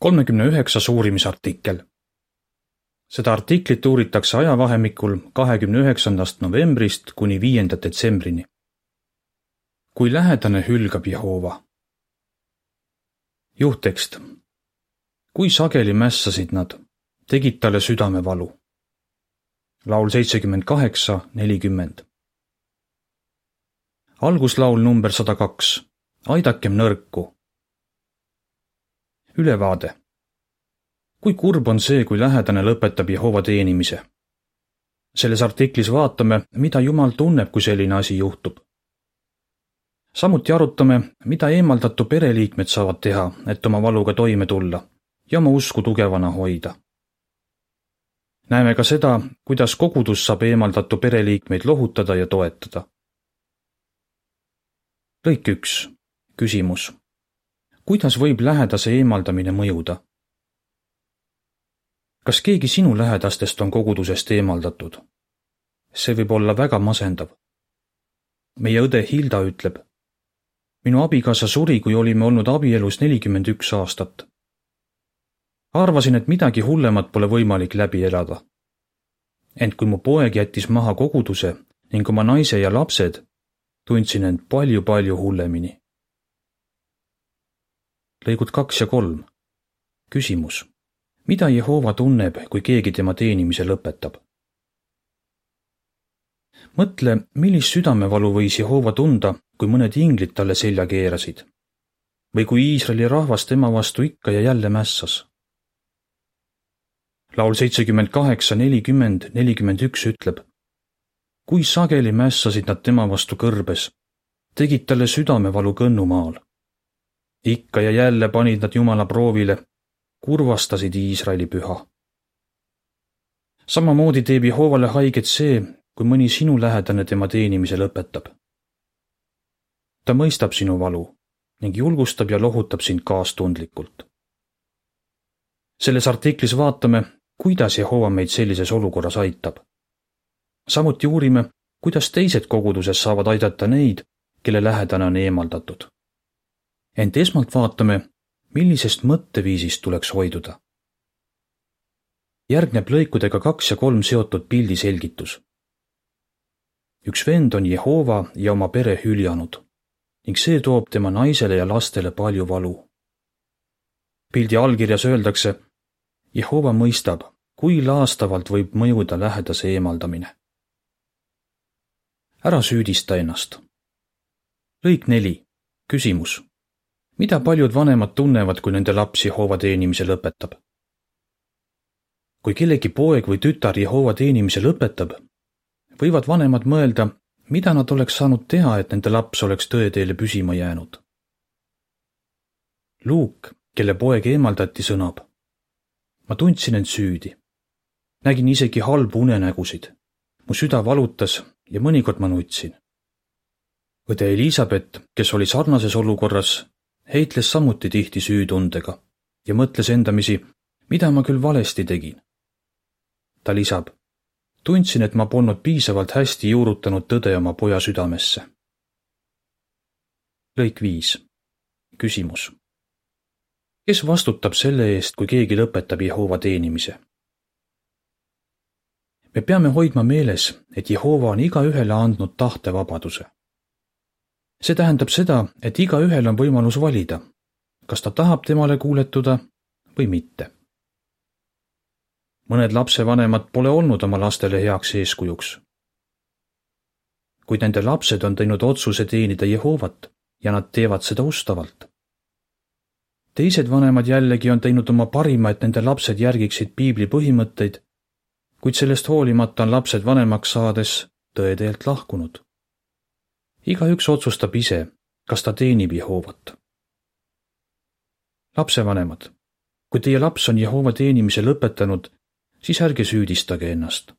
kolmekümne üheksas uurimisartikkel. seda artiklit uuritakse ajavahemikul kahekümne üheksandast novembrist kuni viienda detsembrini. kui lähedane hülgab Jehova. juhttekst. kui sageli mässasid nad, tegid talle südamevalu. laul seitsekümmend kaheksa, nelikümmend. alguslaul number sada kaks. aidakem nõrku ülevaade. kui kurb on see, kui lähedane lõpetab Jehova teenimise? selles artiklis vaatame, mida Jumal tunneb, kui selline asi juhtub. samuti arutame, mida eemaldatu pereliikmed saavad teha, et oma valuga toime tulla ja oma usku tugevana hoida. näeme ka seda, kuidas kogudus saab eemaldatu pereliikmeid lohutada ja toetada. lõik üks, küsimus kuidas võib lähedase eemaldamine mõjuda? kas keegi sinu lähedastest on kogudusest eemaldatud? see võib olla väga masendav. meie õde Hilda ütleb. minu abikaasa suri, kui olime olnud abielus nelikümmend üks aastat. arvasin, et midagi hullemat pole võimalik läbi elada. ent kui mu poeg jättis maha koguduse ning oma naise ja lapsed, tundsin end palju-palju hullemini lõigud kaks ja kolm. küsimus. mida Jehova tunneb, kui keegi tema teenimise lõpetab? mõtle, millist südamevalu võis Jehova tunda, kui mõned inglid talle selja keerasid. või kui Iisraeli rahvas tema vastu ikka ja jälle mässas. laul seitsekümmend kaheksa, nelikümmend, nelikümmend üks ütleb. kui sageli mässasid nad tema vastu kõrbes, tegid talle südamevalu kõnnumaal ikka ja jälle panid nad Jumala proovile, kurvastasid Iisraeli püha. samamoodi teeb Jehovale haiget see, kui mõni sinu lähedane tema teenimise lõpetab. ta mõistab sinu valu ning julgustab ja lohutab sind kaastundlikult. selles artiklis vaatame, kuidas Jehova meid sellises olukorras aitab. samuti uurime, kuidas teised koguduses saavad aidata neid, kelle lähedane on eemaldatud ent esmalt vaatame, millisest mõtteviisist tuleks hoiduda. järgneb lõikudega kaks ja kolm seotud pildi selgitus. üks vend on Jehova ja oma pere hüljanud ning see toob tema naisele ja lastele palju valu. pildi allkirjas öeldakse, Jehova mõistab, kui laastavalt võib mõjuda lähedase eemaldamine. ära süüdista ennast. lõik neli, küsimus mida paljud vanemad tunnevad, kui nende laps Jehova teenimise lõpetab? kui kellegi poeg või tütar Jehova teenimise lõpetab, võivad vanemad mõelda, mida nad oleks saanud teha, et nende laps oleks tõeteele püsima jäänud. Luuk, kelle poeg eemaldati, sõnab. ma tundsin end süüdi. nägin isegi halbu unenägusid. mu süda valutas ja mõnikord ma nutsin. õde Elizabeth, kes oli sarnases olukorras, heitles samuti tihti süütundega ja mõtles endamisi, mida ma küll valesti tegin. ta lisab, tundsin, et ma polnud piisavalt hästi juurutanud tõde oma poja südamesse. lõik viis. küsimus. kes vastutab selle eest, kui keegi lõpetab Jehova teenimise? me peame hoidma meeles, et Jehova on igaühele andnud tahtevabaduse see tähendab seda, et igaühel on võimalus valida, kas ta tahab temale kuuletuda või mitte. mõned lapsevanemad pole olnud oma lastele heaks eeskujuks. kuid nende lapsed on teinud otsuse teenida Jehovat ja nad teevad seda ustavalt. teised vanemad jällegi on teinud oma parima, et nende lapsed järgiksid piibli põhimõtteid, kuid sellest hoolimata on lapsed vanemaks saades tõeteelt lahkunud igaüks otsustab ise, kas ta teenib Jehovat. lapsevanemad, kui teie laps on Jehova teenimise lõpetanud, siis ärge süüdistage ennast.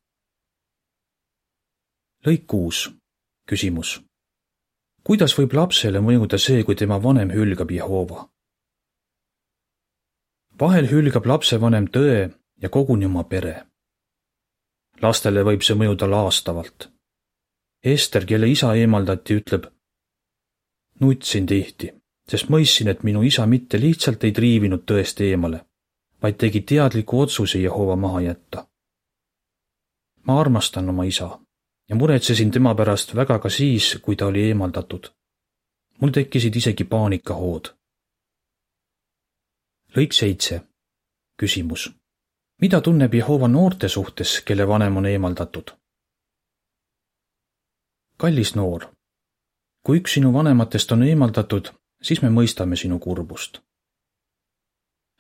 lõik kuus, küsimus. kuidas võib lapsele mõjuda see, kui tema vanem hülgab Jehova? vahel hülgab lapsevanem tõe ja koguni oma pere. lastele võib see mõjuda laastavalt Ester, kelle isa eemaldati, ütleb. nutsin tihti, sest mõistsin, et minu isa mitte lihtsalt ei triivinud tõest eemale, vaid tegi teadliku otsuse Jehova maha jätta. ma armastan oma isa ja muretsesin tema pärast väga ka siis, kui ta oli eemaldatud. mul tekkisid isegi paanikahood. lõik seitse. küsimus. mida tunneb Jehova noorte suhtes, kelle vanem on eemaldatud? Kallis noor, kui üks sinu vanematest on eemaldatud, siis me mõistame sinu kurbust.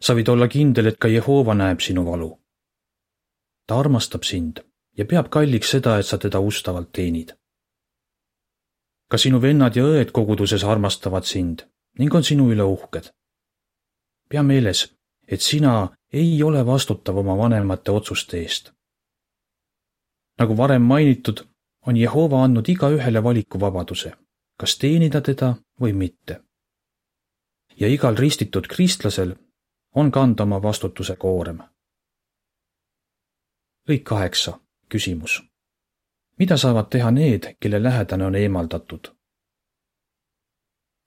sa võid olla kindel, et ka Jehova näeb sinu valu. ta armastab sind ja peab kalliks seda, et sa teda ustavalt teenid. ka sinu vennad ja õed koguduses armastavad sind ning on sinu üle uhked. pea meeles, et sina ei ole vastutav oma vanemate otsuste eest. nagu varem mainitud, on Jehova andnud igaühele valikuvabaduse, kas teenida teda või mitte ja igal ristitud kristlasel on kanda oma vastutuse koorem. lõik kaheksa, küsimus. mida saavad teha need, kelle lähedane on eemaldatud?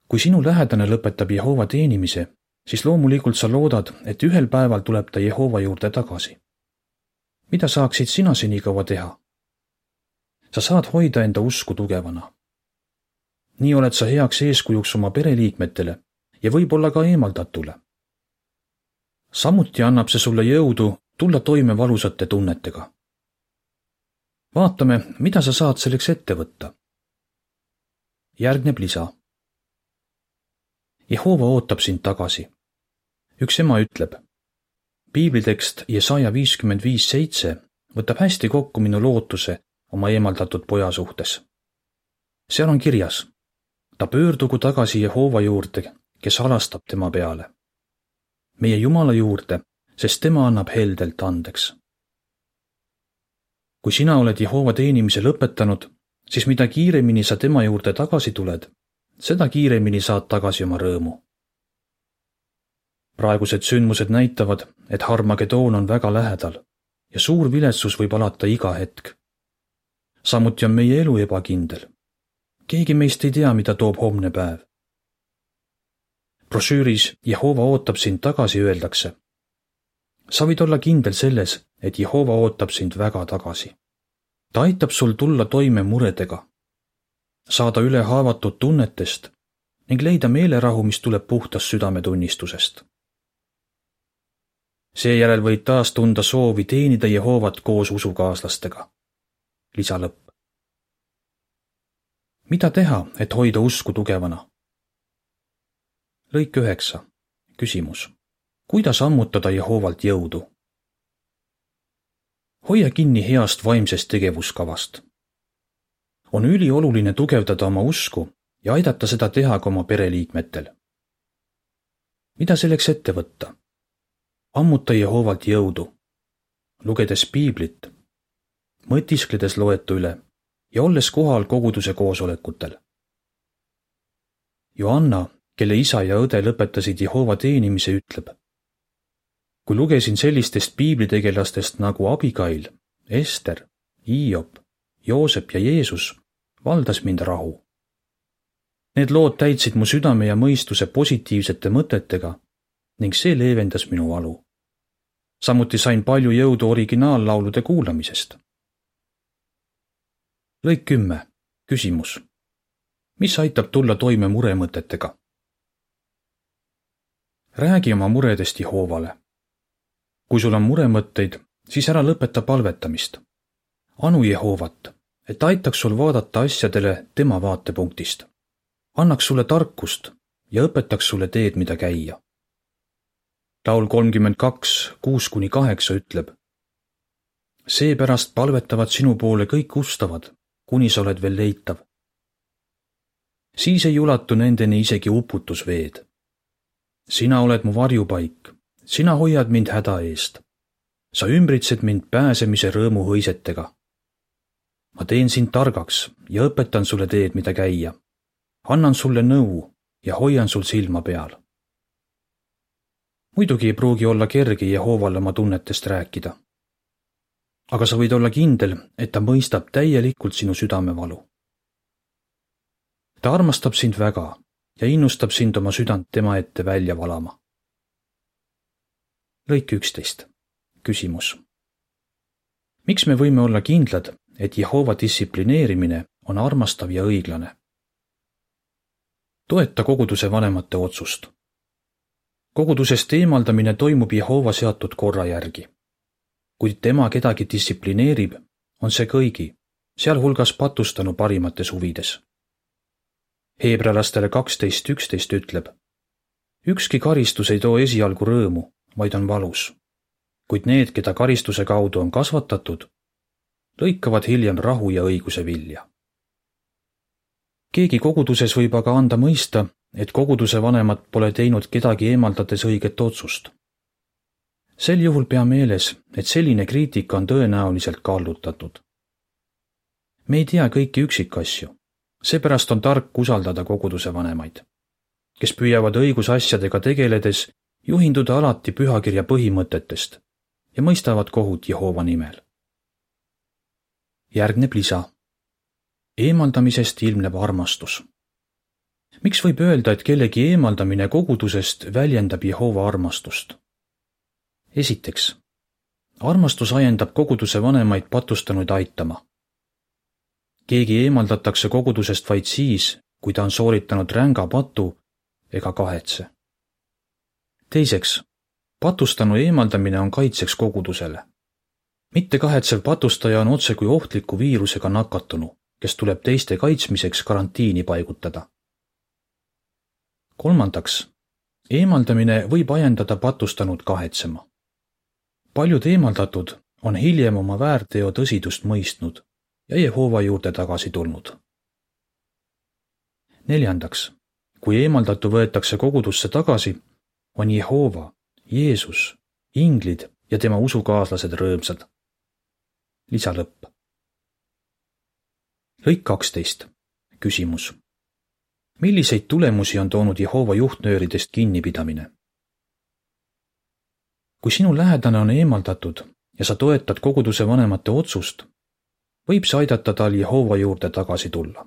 kui sinu lähedane lõpetab Jehova teenimise, siis loomulikult sa loodad, et ühel päeval tuleb ta Jehova juurde tagasi. mida saaksid sina senikaua teha? Sa saad hoida enda usku tugevana. nii oled sa heaks eeskujuks oma pereliikmetele ja võib-olla ka eemaldatule. samuti annab see sulle jõudu tulla toime valusate tunnetega. vaatame, mida sa saad selleks ette võtta. järgneb lisa. Jehova ootab sind tagasi. üks ema ütleb. piiblitekst Jesaja viiskümmend viis seitse võtab hästi kokku minu lootuse oma eemaldatud poja suhtes. seal on kirjas, ta pöördugu tagasi Jehova juurde, kes alastab tema peale. meie Jumala juurde, sest tema annab heldelt andeks. kui sina oled Jehova teenimise lõpetanud, siis mida kiiremini sa tema juurde tagasi tuled, seda kiiremini saad tagasi oma rõõmu. praegused sündmused näitavad, et Harmagedoon on väga lähedal ja suur viletsus võib alata iga hetk. Samuti on meie elu ebakindel. keegi meist ei tea, mida toob homne päev brošüüris Jehova ootab sind tagasi öeldakse. sa võid olla kindel selles, et Jehova ootab sind väga tagasi. ta aitab sul tulla toime muredega, saada üle haavatud tunnetest ning leida meelerahu, mis tuleb puhtast südametunnistusest. seejärel võid taas tunda soovi teenida Jehovat koos usukaaslastega. Lisa lõpp. mida teha, et hoida usku tugevana? lõik üheksa. küsimus. kuidas ammutada Jehovalt jõudu? hoia kinni heast vaimsest tegevuskavast. on ülioluline tugevdada oma usku ja aidata seda teha ka oma pereliikmetel. mida selleks ette võtta? ammuta Jehovalt jõudu, lugedes piiblit, mõtiskledes loetu üle ja olles kohal koguduse koosolekutel. Joanna kelle isa ja õde lõpetasid Jehova teenimise, ütleb. kui lugesin sellistest piiblitegelastest nagu Abigail, Ester, Hiiop, Joosep ja Jeesus, valdas mind rahu. Need lood täitsid mu südame ja mõistuse positiivsete mõtetega ning see leevendas minu valu. samuti sain palju jõudu originaallaulude kuulamisest. Lõik kümme, küsimus. mis aitab tulla toime muremõtetega? räägi oma muredest Jehovale. kui sul on muremõtteid, siis ära lõpeta palvetamist. anu Jehovat, et aitaks sul vaadata asjadele tema vaatepunktist. annaks sulle tarkust ja õpetaks sulle teed, mida käia. laul kolmkümmend kaks, kuus kuni kaheksa ütleb. seepärast palvetavad sinu poole kõik ustavad, kuni sa oled veel leitav. siis ei ulatu nendeni isegi uputusveed sina oled mu varjupaik, sina hoiad mind häda eest. sa ümbritsed mind pääsemise rõõmuhõisetega. ma teen sind targaks ja õpetan sulle teed, mida käia. annan sulle nõu ja hoian sul silma peal. muidugi ei pruugi olla kerge Jehovale oma tunnetest rääkida. Aga sa võid olla kindel, et ta mõistab täielikult sinu südamevalu. ta armastab sind väga ja innustab sind oma südant tema ette välja valama. lõik üksteist. küsimus. miks me võime olla kindlad, et Jehova distsiplineerimine on armastav ja õiglane? toeta koguduse vanemate otsust. kogudusest eemaldamine toimub Jehova seatud korra järgi. Kui tema kedagi distsiplineerib, on see kõigi, sealhulgas patustanu parimates huvides. Heebrealastele kaksteist üksteist ütleb. ükski karistus ei too esialgu rõõmu, vaid on valus. kuid need, keda karistuse kaudu on kasvatatud, lõikavad hiljem rahu ja õiguse vilja keegi koguduses võib aga anda mõista, et koguduse vanemad pole teinud kedagi eemaldades õiget otsust. Sel juhul pea meeles, et selline kriitika on tõenäoliselt kallutatud. me ei tea kõiki üksikasju, seepärast on tark usaldada koguduse vanemaid, kes püüavad õigusasjadega tegeledes juhinduda alati pühakirja põhimõtetest ja mõistavad kohut Jehova nimel. järgneb lisa eemaldamisest ilmneb armastus. miks võib öelda, et kellegi eemaldamine kogudusest väljendab Jehova armastust? Esiteks, armastus ajendab koguduse vanemaid patustanuid aitama. keegi eemaldatakse kogudusest vaid siis, kui ta on sooritanud ränga patu ega kahetse. teiseks, patustanu eemaldamine on kaitseks kogudusele. mittekahetsev patustaja on otsekui ohtliku viirusega nakatunu kes tuleb teiste kaitsmiseks karantiini paigutada. kolmandaks, eemaldamine võib ajendada patustanud kahetsema. Paljud eemaldatud on hiljem oma väärteo tõsidust mõistnud ja Jehova juurde tagasi tulnud. neljandaks, kui eemaldatu võetakse kogudusse tagasi, on Jehova, Jeesus, inglid ja tema usukaaslased rõõmsad. lisa lõpp lõik kaksteist. küsimus. milliseid tulemusi on toonud Jehova juhtnööridest kinnipidamine? Kui sinu lähedane on eemaldatud ja sa toetad koguduse vanemate otsust, võib see aidata tal Jehova juurde tagasi tulla.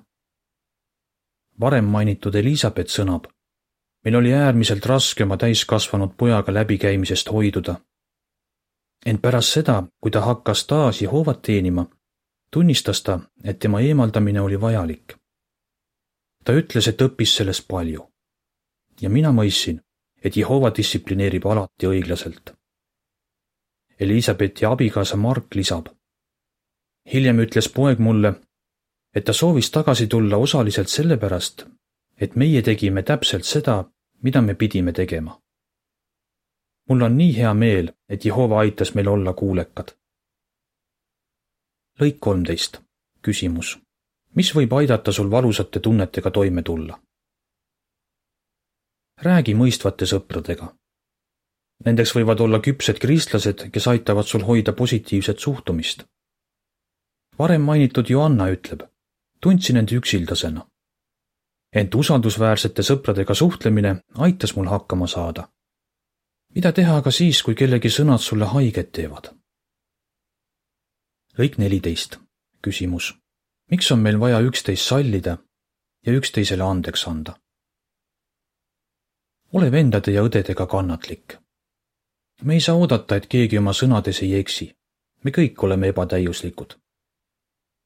varem mainitud Elizabeth sõnab, meil oli äärmiselt raske oma täiskasvanud pojaga läbikäimisest hoiduda. ent pärast seda, kui ta hakkas taas Jehovat teenima tunnistas ta, et tema eemaldamine oli vajalik. ta ütles, et õppis sellest palju. ja mina mõistsin, et Jehova distsiplineerib alati õiglaselt. Elizabethi abikaasa Mark lisab. hiljem ütles poeg mulle, et ta soovis tagasi tulla osaliselt sellepärast, et meie tegime täpselt seda, mida me pidime tegema. mul on nii hea meel, et Jehova aitas meil olla kuulekad lõik kolmteist. küsimus. mis võib aidata sul valusate tunnetega toime tulla? räägi mõistvate sõpradega. Nendeks võivad olla küpsed kristlased, kes aitavad sul hoida positiivset suhtumist. varem mainitud Joanna ütleb, tundsin end üksildasena. ent usaldusväärsete sõpradega suhtlemine aitas mul hakkama saada. mida teha aga siis, kui kellegi sõnad sulle haiget teevad? lõik neliteist. küsimus. miks on meil vaja üksteist sallida ja üksteisele andeks anda? ole vendade ja õdedega kannatlik. Me ei saa oodata, et keegi oma sõnades ei eksi. me kõik oleme ebatäiuslikud.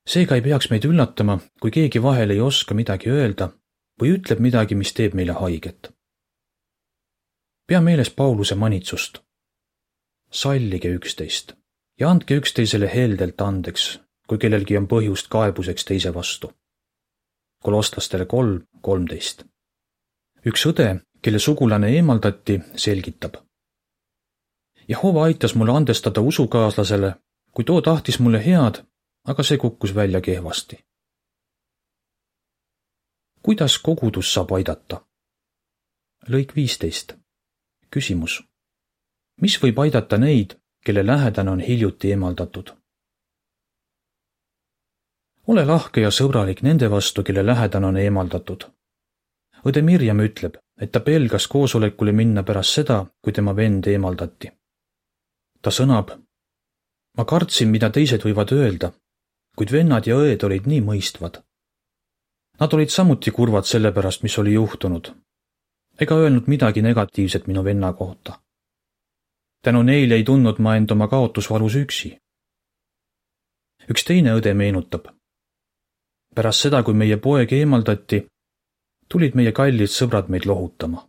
seega ei peaks meid üllatama, kui keegi vahel ei oska midagi öelda või ütleb midagi, mis teeb meile haiget. pea meeles Pauluse manitsust. sallige üksteist ja andke üksteisele heldelt andeks, kui kellelgi on põhjust kaebuseks teise vastu. kolostlastele kolm, kolmteist. üks õde, kelle sugulane eemaldati, selgitab. Jehova aitas mulle andestada usukaaslasele, kui too tahtis mulle head, aga see kukkus välja kehvasti. kuidas kogudus saab aidata? lõik viisteist. küsimus. mis võib aidata neid, kelle lähedane on hiljuti eemaldatud. ole lahke ja sõbralik nende vastu, kelle lähedane on eemaldatud. õde Mirjam ütleb, et ta pelgas koosolekule minna pärast seda, kui tema vend eemaldati. Ta sõnab. ma kartsin, mida teised võivad öelda, kuid vennad ja õed olid nii mõistvad. Nad olid samuti kurvad selle pärast, mis oli juhtunud, ega öelnud midagi negatiivset minu venna kohta tänu neile ei tundnud ma end oma kaotusvalus üksi. üks teine õde meenutab. pärast seda, kui meie poeg eemaldati, tulid meie kallid sõbrad meid lohutama.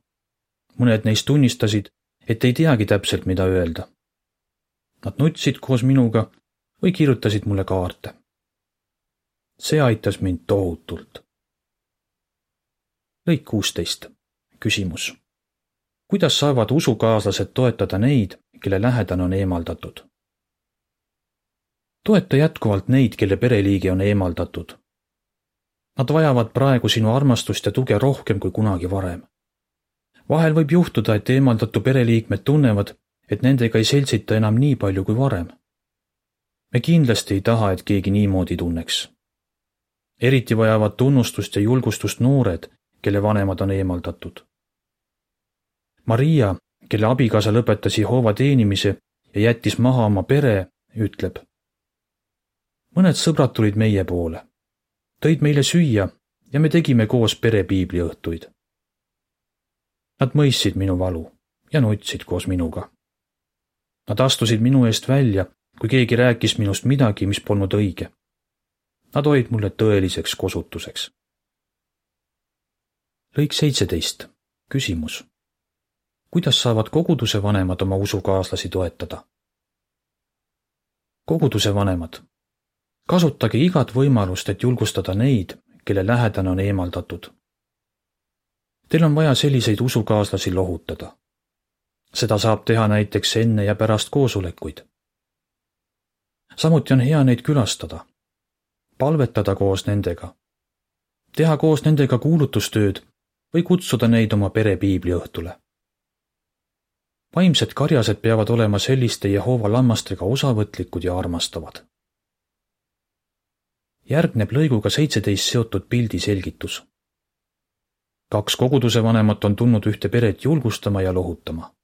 mõned neist tunnistasid, et ei teagi täpselt, mida öelda. Nad nutsid koos minuga või kirjutasid mulle kaarte. see aitas mind tohutult. lõik kuusteist, küsimus. kuidas saavad usukaaslased toetada neid, kelle lähedane on eemaldatud? toeta jätkuvalt neid, kelle pereliige on eemaldatud. Nad vajavad praegu sinu armastust ja tuge rohkem kui kunagi varem. vahel võib juhtuda, et eemaldatu pereliikmed tunnevad, et nendega ei seltsita enam nii palju kui varem me kindlasti ei taha, et keegi niimoodi tunneks. eriti vajavad tunnustust ja julgustust noored, kelle vanemad on eemaldatud. Maria, kelle abikaasa lõpetas Jehova teenimise ja jättis maha oma pere, ütleb. mõned sõbrad tulid meie poole, tõid meile süüa ja me tegime koos pere piibliõhtuid. Nad mõistsid minu valu ja nutsid koos minuga. Nad astusid minu eest välja kui keegi rääkis minust midagi, mis polnud õige. Nad olid mulle tõeliseks kosutuseks. lõik seitseteist, küsimus. kuidas saavad koguduse vanemad oma usukaaslasi toetada? koguduse vanemad, kasutage igat võimalust, et julgustada neid, kelle lähedane on eemaldatud. Teil on vaja selliseid usukaaslasi lohutada. Seda saab teha näiteks enne ja pärast koosolekuid samuti on hea neid külastada, palvetada koos nendega, teha koos nendega kuulutustööd või kutsuda neid oma pere piibliõhtule. vaimsed karjased peavad olema selliste Jehova lammastega osavõtlikud ja armastavad. järgneb lõiguga seitseteist seotud pildi selgitus. kaks koguduse vanemat on tulnud ühte peret julgustama ja lohutama.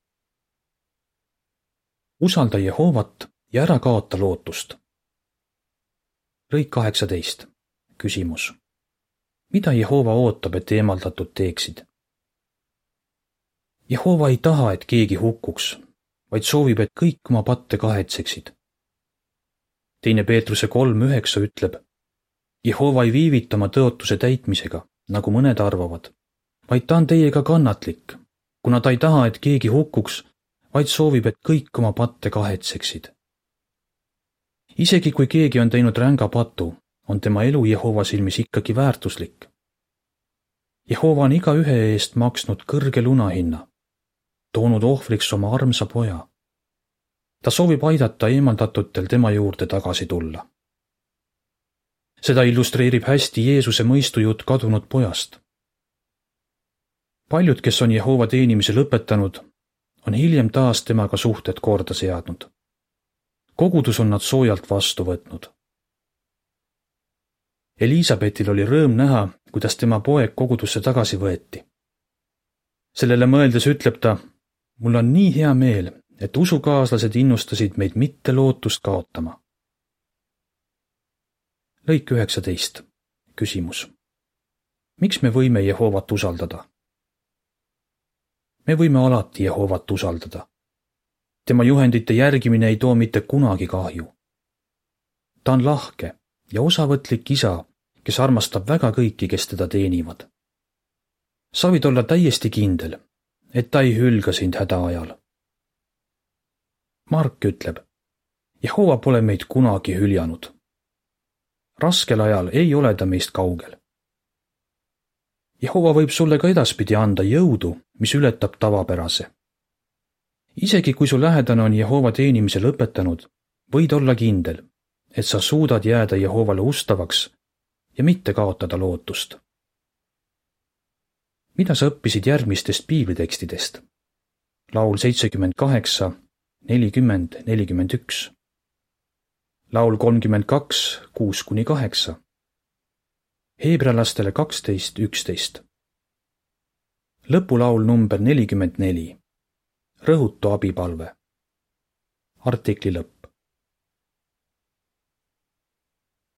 Usalda Jehovat ja ära kaota lootust. lõik kaheksateist. küsimus. mida Jehova ootab, et eemaldatud teeksid? Jehova ei taha, et keegi hukkuks, vaid soovib, et kõik oma patte kahetseksid. teine Peetruse kolm üheksa ütleb. Jehova ei viivita oma tõotuse täitmisega, nagu mõned arvavad, vaid ta on teiega kannatlik, kuna ta ei taha, et keegi hukkuks, vaid soovib, et kõik oma patte kahetseksid isegi kui keegi on teinud ränga patu, on tema elu Jehova silmis ikkagi väärtuslik. Jehova on igaühe eest maksnud kõrge lunahinna, toonud ohvriks oma armsa poja. ta soovib aidata eemaldatutel tema juurde tagasi tulla. seda illustreerib hästi Jeesuse mõistujutt kadunud pojast. paljud, kes on Jehova teenimise lõpetanud, on hiljem taas temaga suhted korda seadnud kogudus on nad soojalt vastu võtnud. Elizabetil oli rõõm näha, kuidas tema poeg kogudusse tagasi võeti. sellele mõeldes ütleb ta, mul on nii hea meel, et usukaaslased innustasid meid mitte lootust kaotama. lõik üheksateist, küsimus. miks me võime Jehovat usaldada? Me võime alati Jehovat usaldada tema juhendite järgimine ei too mitte kunagi kahju. ta on lahke ja osavõtlik isa, kes armastab väga kõiki, kes teda teenivad. sa võid olla täiesti kindel, et ta ei hülga sind hädaajal. Mark ütleb, Jehova pole meid kunagi hüljanud. raskel ajal ei ole ta meist kaugel. Jehova võib sulle ka edaspidi anda jõudu, mis ületab tavapärase isegi kui su lähedane on Jehova teenimise lõpetanud, võid olla kindel, et sa suudad jääda Jehovale ustavaks ja mitte kaotada lootust. mida sa õppisid järgmistest piiblitekstidest? laul seitsekümmend kaheksa, nelikümmend, nelikümmend üks. laul kolmkümmend kaks, kuus kuni kaheksa. Heebrealastele kaksteist, üksteist. lõpulaul number nelikümmend neli rõhutu abipalve. artikli lõpp.